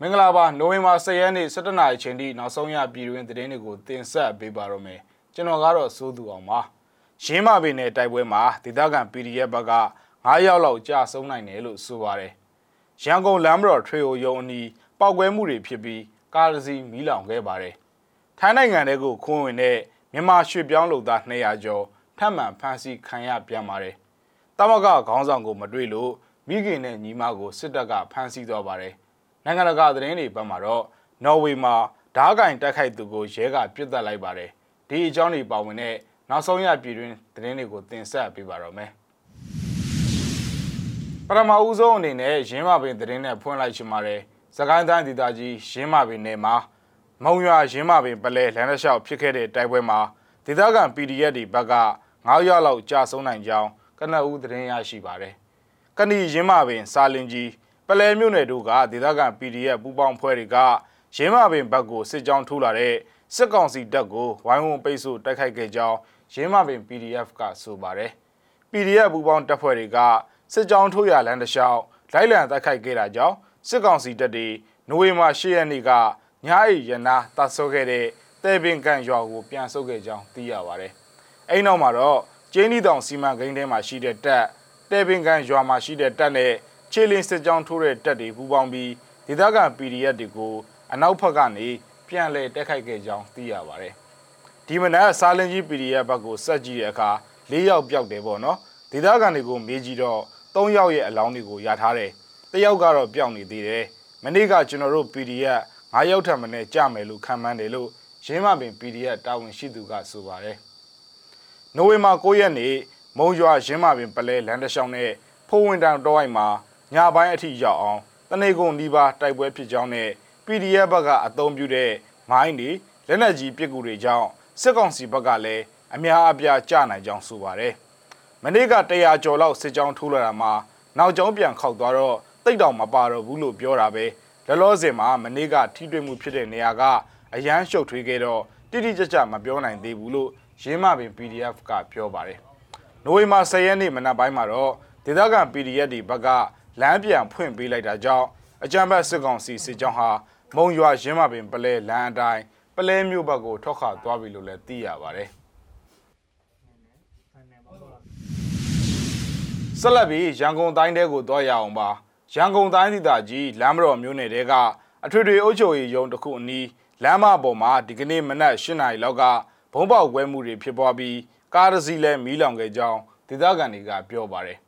မင်္ဂလာပါနိုဝင်ဘာ10ရက်နေ့17နာရီချိန်ထိနောက်ဆုံးရပြည်တွင်းသတင်းတွေကိုတင်ဆက်ပေးပါရမယ်ကျွန်တော်ကတော့စိုးသူအောင်ပါရင်းမာပင်နယ်တိုက်ပွဲမှာဒေသခံ PDF ဘက်က9ယောက်လောက်ကြာဆုံးနိုင်တယ်လို့ဆိုပါတယ်ရန်ကုန်လမ်းမတော်ထွေအိုရုံအနီးပောက်ကွဲမှုတွေဖြစ်ပြီးကားတစ်စီးမီးလောင်ခဲ့ပါတယ်ထိုင်းနိုင်ငံတဲကိုခွန်းဝင်တဲ့မြန်မာရွှေပြောင်းလူသား200ကျော်ထပ်မံဖမ်းဆီးခံရပြန်ပါတယ်တမကခေါင်းဆောင်ကိုမတွေ့လို့မိခင်နဲ့ညီမကိုစစ်တပ်ကဖမ်းဆီးသွားပါတယ် နိုင်ငံတကာသတင်းတွေဘက်မှာတော့နော်ဝေမှာဓားကင်တက်ခိုက်သူကိုရဲကပြစ်တက်လိုက်ပါတယ်ဒီအကြောင်းတွေပါဝင်တဲ့နောက်ဆုံးရပြည်တွင်သတင်းတွေကိုတင်ဆက်ပေးပါတော့မယ်ပထမဦးဆုံးအနေနဲ့ရင်းမပင်သတင်းနဲ့ဖွင့်လိုက်ချင်ပါတယ်စကိုင်းတိုင်းဒေသကြီးရင်းမပင်နယ်မှာမုံရွာရင်းမပင်ပလဲလမ်းတစ်လျှောက်ဖြစ်ခဲ့တဲ့တိုက်ပွဲမှာဒေသခံ PDF တွေဘက်က9ရောက်လောက်ကြာဆုံးနိုင်ကြောင်းကနအူးသတင်းရရှိပါတယ်ကဏီရင်းမပင်စာလင်ကြီး ပလဲမြို့နယ်တို့ကဒေသခံ PDF ပူးပေါင်းဖွဲ့တွေကရင်းမပင်ဘက်ကိုစစ်ကြောင်းထိုးလာတဲ့စစ်ကောင်စီတပ်ကိုဝိုင်းဝန်းပိတ်ဆို့တိုက်ခိုက်ခဲ့ကြောင်းရင်းမပင် PDF ကဆိုပါတယ်။ PDF ပူးပေါင်းတပ်ဖွဲ့တွေကစစ်ကြောင်းထိုးရလမ်းတစ်လျှောက်လိုက်လံတိုက်ခိုက်ခဲ့တာကြောင့်စစ်ကောင်စီတပ်တွေနိုဝင်ဘာ10ရက်နေ့ကညအိရနာတတ်ဆိုးခဲ့တဲ့တဲပင်ကန်ရွာကိုပြန်ဆုတ်ခဲ့ကြောင်းသိရပါတယ်။အဲ့နောက်မှာတော့ကျင်းဒီတောင်စီမံကိန်းထဲမှာရှိတဲ့တပ်တဲပင်ကန်ရွာမှာရှိတဲ့တပ်နဲ့ ခြေလင်းစစ်ကြောင်းထိုးတဲ့တပ်တွေပူးပေါင်းပြီးဒေသခံ PDF တွေကိုအနောက်ဘက်ကနေပြန်လည်တက်ခိုက်ခဲ့ကြောင်းသိရပါတယ်။ဒီမနက်စာလင်ကြီး PDF ဘက်ကိုစက်ကြည့်တဲ့အခါ၄ယောက်ပျောက်တယ်ပေါ့နော်။ဒေသခံတွေကိုမေးကြည့်တော့၃ယောက်ရဲ့အလောင်းတွေကိုရထားတယ်။တစ်ယောက်ကတော့ပျောက်နေသေးတယ်။မနေ့ကကျွန်တော်တို့ PDF ၅ယောက်ထပ်မနဲ့ကြမယ်လို့ခံမှန်းတယ်လို့ရင်းမပင် PDF တာဝန်ရှိသူကဆိုပါတယ်။နိုဝင်ဘာ9ရက်နေ့မုံရွာရင်းမပင်ပလဲလမ်းတစ်လျှောက်နဲ့ဖိုးဝင်တောင်တောအိုက်မှာ ညပိုင်းအထိရောက်အောင်တနေကုန်ဒီပါတိုက်ပွဲဖြစ်ကြောင်းနဲ့ PDF ဘက်ကအသုံးပြုတဲ့မိုင်းတွေလက်နက်ကြီးပစ်ကူတွေကြောင့်စစ်ကောင်စီဘက်ကလည်းအများအပြားကြနိုင်ကြောင်းဆိုပါတယ်။မနေ့က100ကျော်လောက်စစ်ကြောင်းထိုးလာတာမှာနောက်ကျောင်းပြန်ခောက်သွားတော့တိတ်တောင်မပါတော့ဘူးလို့ပြောတာပဲ။လောလောဆယ်မှာမနေ့ကထိတွေ့မှုဖြစ်တဲ့နေရာကအရန်ရှုပ်ထွေးခဲ့တော့တိတိကျကျမပြောနိုင်သေးဘူးလို့ရင်းမပင် PDF ကပြောပါတယ်။နိုဝင်ဘာ10ရက်နေ့မနက်ပိုင်းမှာတော့ဒေသခံ PDF တွေဘက်က လမ်းပြန်ဖွင့်ပေးလိုက်တာကြောင့်အကြံဘတ်စစ်ကောင်စီစစ်ကြောင်းဟာမုံရွာရင်းမပင်ပလဲလမ်းအတိုင်းပလဲမြို့ဘက်ကိုထွက်ခွာသွားပြီလို့လည်းသိရပါတယ်ဆက်လက်ပြီးရန်ကုန်တိုင်းတဲကိုသွားရအောင်ပါရန်ကုန်တိုင်းဒေသကြီးလမ်းမတော်မြို့နယ်တဲကအထွေထွေအုပ်ချုပ်ရေးရုံးတစ်ခုအနီးလမ်းမပေါ်မှာဒီကနေ့မနက်၈နာရီလောက်ကဘုံပေါက်ကွဲမှုတွေဖြစ်ပွားပြီးကားတစ်စီးလည်းမီးလောင်ခဲ့ကြောင်းဒေသခံတွေကပြောပါတယ်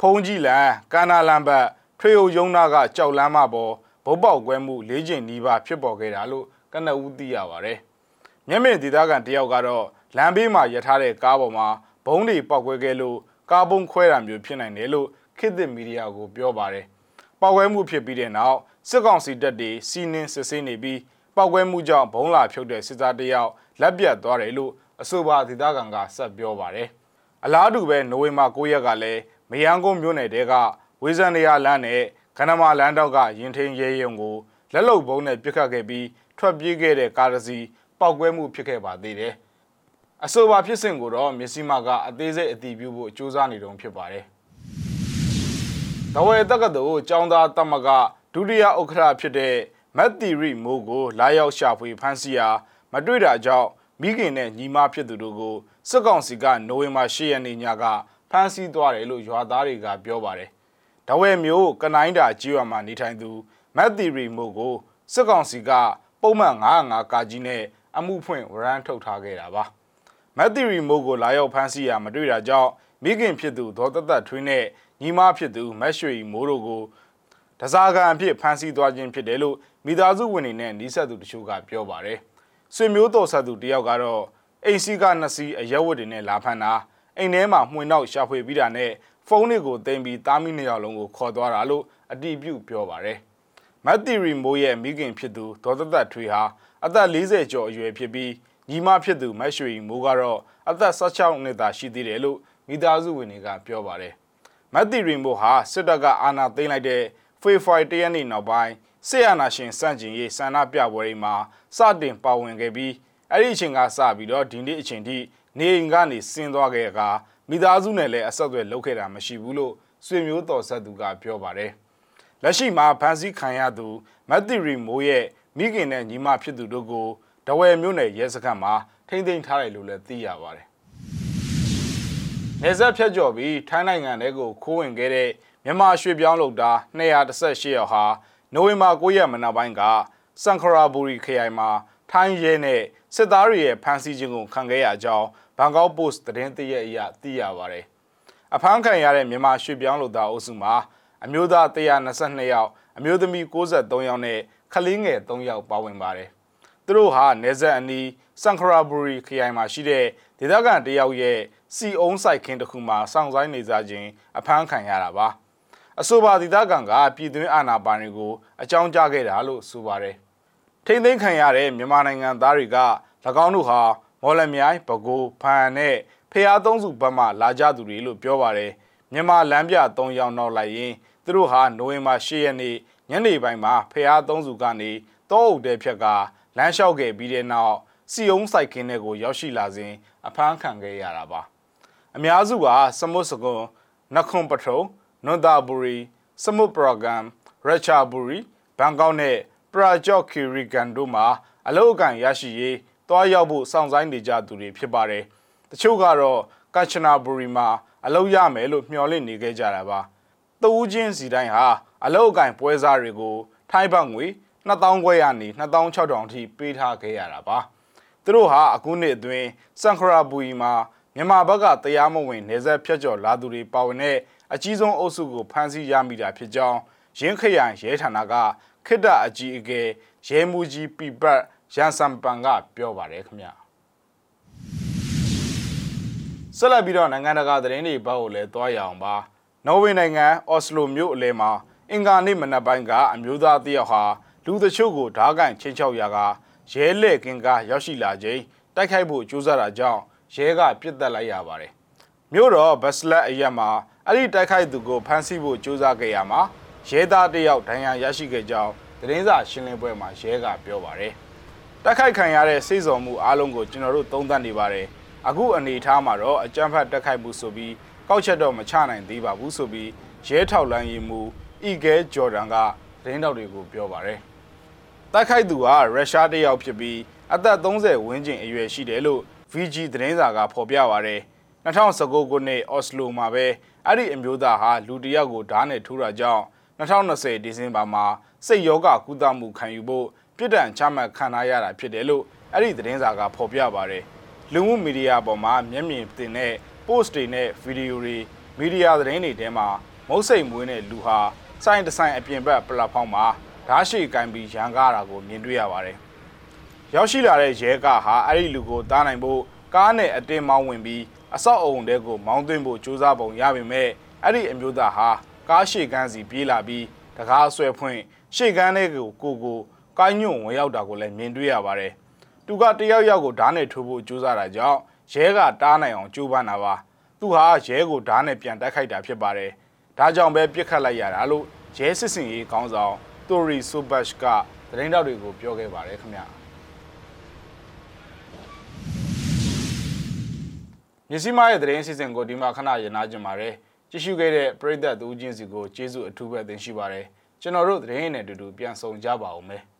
ဖုံးကြီးလန်ကာနာလန်ဘတ်ထွေအိုယုံနာကကြောက်လမ်းမပေါ်ဘုတ်ပေါက်ကွဲမှု၄ချိန်နီးပါးဖြစ်ပေါ်ခဲ့တာလို့ကနဦးသိရပါတယ်။မျက်မြင်ဒေသခံတယောက်ကတော့လမ်းဘေးမှာရထားတဲ့ကားပေါ်မှာဘုံတွေပောက်ကွဲခဲ့လို့ကားပုံခွဲတာမျိုးဖြစ်နိုင်တယ်လို့ခေတ်သစ်မီဒီယာကိုပြောပါတယ်။ပောက်ကွဲမှုဖြစ်ပြီးတဲ့နောက်စစ်ကောင်စီတပ်တွေစီးနင်းစစ်ဆေးနေပြီးပောက်ကွဲမှုကြောင့်ဘုံလာဖြုတ်တဲ့စစ်သားတယောက်လက်ပြတ်သွားတယ်လို့အဆိုပါဒေသခံကဆက်ပြောပါတယ်။အလားတူပဲနိုဝင်ဘာ9ရက်ကလည်း မယန်းကုန်းမြို့နယ်တဲကဝေဇန်နေရလမ်းနဲ့ခန္ဓမာလမ်းတောက်ကရင်ထင်းရဲရုံကိုလက်လုံဘုံနဲ့ပြစ်ခတ်ခဲ့ပြီးထွက်ပြေးခဲ့တဲ့ကားတစ်စီးပောက်ကွဲမှုဖြစ်ခဲ့ပါသေးတယ်။အဆိုပါဖြစ်စဉ်ကိုတော့မြစီမာကအသေးစိတ်အတည်ပြုဖို့ကြိုးစားနေတုန်းဖြစ်ပါတယ်။တဝဲတက္ကသိုလ်ကျောင်းသားတမကဒုတိယဥက္ကဋ္ဌဖြစ်တဲ့မက်တီရီမိုးကိုလာရောက်ရှာဖွေဖမ်းဆီးရာမတွေ့တာကြောင့်မိခင်နဲ့ညီမဖြစ်သူတို့ကိုစစ်ကောင်စီကနိုဝင်ဘာ10ရက်နေ့ညက ဖမ်းဆီးသွားတယ်လို့ရွာသားတွေကပြောပါတယ်။ဒဝဲမျိုးကနိုင်းတာကြီးရွာမှာနေထိုင်သူမက်တီရီမိုကိုစစ်ကောင်စီကပုံမှန်905ကာကြီးနဲ့အမှုဖွင့်ဝရမ်းထုတ်ထားခဲ့တာပါ။မက်တီရီမိုကိုလာရောက်ဖမ်းဆီးရမတွေ့တာကြောင့်မိခင်ဖြစ်သူဒေါ်တသက်ထွေးနဲ့ညီမဖြစ်သူမက်ရွှေမိုးတို့ကိုတစားကန်အဖြစ်ဖမ်းဆီးသွားခြင်းဖြစ်တယ်လို့မိသားစုဝင်တွေနဲ့နှိဆက်သူတချို့ကပြောပါတယ်။ဆွေမျိုးတော်ဆက်သူတယောက်ကတော့အိမ်စီကနှစ်စီးအရက်ဝတ်တွေနဲ့လာဖမ်းတာ အိမ်ထဲမှာမှွင်နောက်ရှာဖွေပြီးတာနဲ့ဖုန်းတွေကိုတင်ပြီးတားမိနှစ်ယောက်လုံးကိုခေါ်သွားတာလို့အတိပြုပြောပါတယ်။မက်တီရီမိုးရဲ့မိခင်ဖြစ်သူဒေါ်သက်သက်ထွေဟာအသက်40ကျော်အရွယ်ဖြစ်ပြီးညီမဖြစ်သူမက်ရွှေမိုးကတော့အသက်16နှစ်သာရှိသေးတယ်လို့မိသားစုဝင်တွေကပြောပါတယ်။မက်တီရီမိုးဟာစစ်တပ်ကအာဏာသိမ်းလိုက်တဲ့ဖေဖော်ဝါရီတရက်နေ့နောက်ပိုင်းဆေးရနာရှင်စန့်ကျင်ရေးဆန္ဒပြပွဲတွေမှာစတင်ပါဝင်ခဲ့ပြီးအဲ့ဒီအချိန်ကစပြီးတော့ဒီနေ့အချိန်ထိ နေအိမ်ကနေဆင်းသွားခဲ့ကမိသားစုနဲ့လည်းအဆက်အသွယ်လုပ်ခဲ့တာမရှိဘူးလို့ဆွေမျိုးတော်ဆက်သူကပြောပါတယ်လက်ရှိမှာဖမ်းဆီးခံရသူမက်သီရီမိုးရဲ့မိခင်နဲ့ညီမဖြစ်သူတို့ကိုတဝယ်မြို့နယ်ရဲစခန်းမှာထိမ့်သိမ်းထားတယ်လို့လည်းသိရပါတယ်။နေဆက်ဖြတ်ကျော်ပြီးထိုင်းနိုင်ငံထဲကိုခိုးဝင်ခဲ့တဲ့မြန်မာရွှေပြောင်းလုပ်သား218ယောက်ဟာနိုဝင်ဘာ9ရက်မနက်ပိုင်းကစန်ခရာဘူရီခရိုင်မှာ ထိုင်းရဲနဲ့စစ်သားတွေရဲ့ဖမ်းဆီးခြင်းကိုခံခဲ့ရကြောင်းဘန်ကောက်ပို့စ်သတင်းတရက်အရသိရပါတယ်။အဖမ်းခံရတဲ့မြန်မာရွှေပြောင်းလုပ်သားအုပ်စုမှာအမျိုးသား122ယောက်အမျိုးသမီး63ယောက်နဲ့ကလေးငယ်3ယောက်ပါဝင်ပါတယ်။သူတို့ဟာနေဆက်အနီးစန်ခရာဘူရီခရိုင်မှာရှိတဲ့ဒေသခံတယောက်ရဲ့စီအုံးဆိုင်ခင်းတစ်ခုမှာစောင့်ဆိုင်နေကြခြင်းအဖမ်းခံရတာပါ။အဆိုပါဒေသခံကပြည်တွင်းအာဏာပိုင်တွေကိုအကြောင်းကြားခဲ့တာလို့ဆိုပါတယ်။ ထိမ့်သိမ်းခံရတဲ့မြန်မာနိုင်ငံသားတွေက၎င်းတို့ဟာမော်လမြိုင်ဘကိုဖန်နဲ့ဖျားသုံးစုဘက်မှလာကြသူတွေလို့ပြောပါတယ်မြန်မာလမ်းပြ3ယောက်နောက်လိုက်ရင်သူတို့ဟာနိုဝင်ဘာ10ရက်နေ့ညနေပိုင်းမှာဖျားသုံးစုကနေတောအုပ်တဲဖြက်ကလမ်းလျှောက်ခဲ့ပြီးတဲ့နောက်စီယုံစိုက်ခင်းတွေကိုရောက်ရှိလာစဉ်အဖမ်းခံခဲ့ရတာပါအများစုကစမုတ်စကွန်နခွန်ပထုံနွန်တာဘူရီစမုတ်ပရိုဂရမ်ရချာဘူရီဘန်ကောက်နဲ့ပ ရာဂျော့ခီရီကန်တို့မှာအလောက်အကန်ရရှိရေးတွားရောက်ဖို့စောင့်ဆိုင်နေကြသူတွေဖြစ်ပါတယ်။တချို့ကတော့ကချနာဘူရီမှာအလုပ်ရမယ်လို့မျှော်လင့်နေခဲ့ကြတာပါ။တဦးချင်းစီတိုင်းဟာအလောက်အကင်ပွဲစားတွေကို ထိုင်းဘတ်ငွေ2000ခွဲရနေ2600အထိပေးထားခဲ့ရတာပါ။သူတို့ဟာအခုနှစ်အတွင်းစန်ခရာဘူရီမှာမြန်မာဘက်ကတရားမဝင်နေဆက်ဖြတ်ကျော်လာသူတွေပါဝင်တဲ့အကြီးဆုံးအုပ်စုကိုဖမ်းဆီးရမိတာဖြစ်ကြောင်းရင်းခရိုင်ရဲဌာနက ခိတ္တအကြီးအကဲရဲမူကြီးပီပတ်ရန်စံပန်ကပြောပါတယ်ခင်ဗျဆက်လက်ပြီးတော့နိုင်ငံတကာသတင်းတွေဘက်ကိုလည်းသွားရအောင်ပါနော်ဝေနိုင်ငံအော်စလိုမြို့အလဲမှာအင်္ဂါနေ့မနက်ပိုင်းကအမျိုးသားတယောက်ဟာလူတချို့ကိုဓားကန်ချင်းချောက်ရာကရဲလေကင်ကရောက်ရှိလာချိန်တိုက်ခိုက်ဖို့ကြိုးစားတာကြောင့်ရဲကပြစ်တက်လိုက်ရပါတယ်မြို့တော်ဘတ်စလက်အရက်မှာအဲ့ဒီတိုက်ခိုက်သူကိုဖမ်းဆီးဖို့ကြိုးစားခဲ့ရမှာ ရဲသားတယောက်ဒဏ်ရာရရှိခဲ့ကြောင်းသတင်းစာရှင်းလင်းပွဲမှာရဲကပြောပါတယ်တိုက်ခိုက်ခံရတဲ့စိတ်စော်မှုအားလုံးကိုကျွန်တော်တို့သုံးသပ်နေပါတယ်အခုအနေအထားမှာတော့အကြမ်းဖက်တိုက်ခိုက်မှုဆိုပြီးကောက်ချက်တော့မချနိုင်သေးပါဘူးဆိုပြီးရဲထောက်လန်းရေးမှုအီဂဲဂျော်ဒန်ကသတင်းတောက်တွေကိုပြောပါတယ်တိုက်ခိုက်သူကရုရှားတယောက်ဖြစ်ပြီးအသက်30ဝန်းကျင်အရွယ်ရှိတယ်လို့ VG သတင်းစာကဖော်ပြပါတယ်2019ခုနှစ်အော်စလိုမှာပဲအဲ့ဒီအမျိုးသားဟာလူတယောက်ကိုဓာတ်နဲ့ထိုးတာကြောင့် 2020ဒီဇင်ဘာမှာစိတ်ယောဂကုသမှုခံယူဖို့ပြစ်ဒဏ်ချမှတ်ခံရတာဖြစ်တယ်လို့အဲ့ဒီသတင်းစာကဖော်ပြပါတယ်လူမှုမီဒီယာပေါ်မှာမျက်မြင်တင်တဲ့ post တွေနဲ့ဗီဒီယိုတွေမီဒီယာသတင်းတွေထဲမှာမုတ်စိတ်မွေးတဲ့လူဟာစိုင်းတဆိုင်အပြင်ဘက်ပလက်ဖောင်းမှာဓာတ်ရှိကင်ပြီးရန်ကားတာကိုမြင်တွေ့ရပါတယ်ရောက်ရှိလာတဲ့ရဲကဟာအဲ့ဒီလူကိုတားနိုင်ဖို့ကားနဲ့အတင်းမောင်းဝင်ပြီးအဆောက်အုံတဲကိုမောင်းသွင်းဖို့ကြိုးစားပုံရပေမဲ့အဲ့ဒီအမျိုးသားဟာ ကားရှေ့ကန်းစီပြေးလာပြီးတကားဆွဲဖွင့်ရှေ့ကန်းလေးကိုကိုကိုကိုင်းညွန့်ဝင်ရောက်တာကိုလည်းမြင်တွေ့ရပါတယ်။သူကတယောက်ယောက်ကိုဓာတ်နဲ့ထိုးဖို့ကြိုးစားတာကြောင့်ရဲကတားနိုင်အောင်ကြိုးပမ်းတာပါ။သူဟာရဲကိုဓာတ်နဲ့ပြန်တိုက်ခိုက်တာဖြစ်ပါတယ်။ဒါကြောင့်ပဲပြစ်ခတ်လိုက်ရတာလို့ရဲစစ်စင်ရေးခေါင်းဆောင်တိုရီဆိုဘတ်ကသတင်းတောက်တွေကိုပြောခဲ့ပါတယ်ခင်ဗျာ။မြစီမားရဲ့သတင်းအစီအစဉ်ကိုဒီမှာခဏရနာကြပါရယ် ကြည့်ရှုခဲ့တဲ့ပရိသတ်သူချင်းစီကိုကျေးဇူးအထူးပဲတင်ရှိပါရယ်ကျွန်တော်တို့သတင်းနဲ့အတူတူပြန်ဆောင်ကြပါဦးမယ်။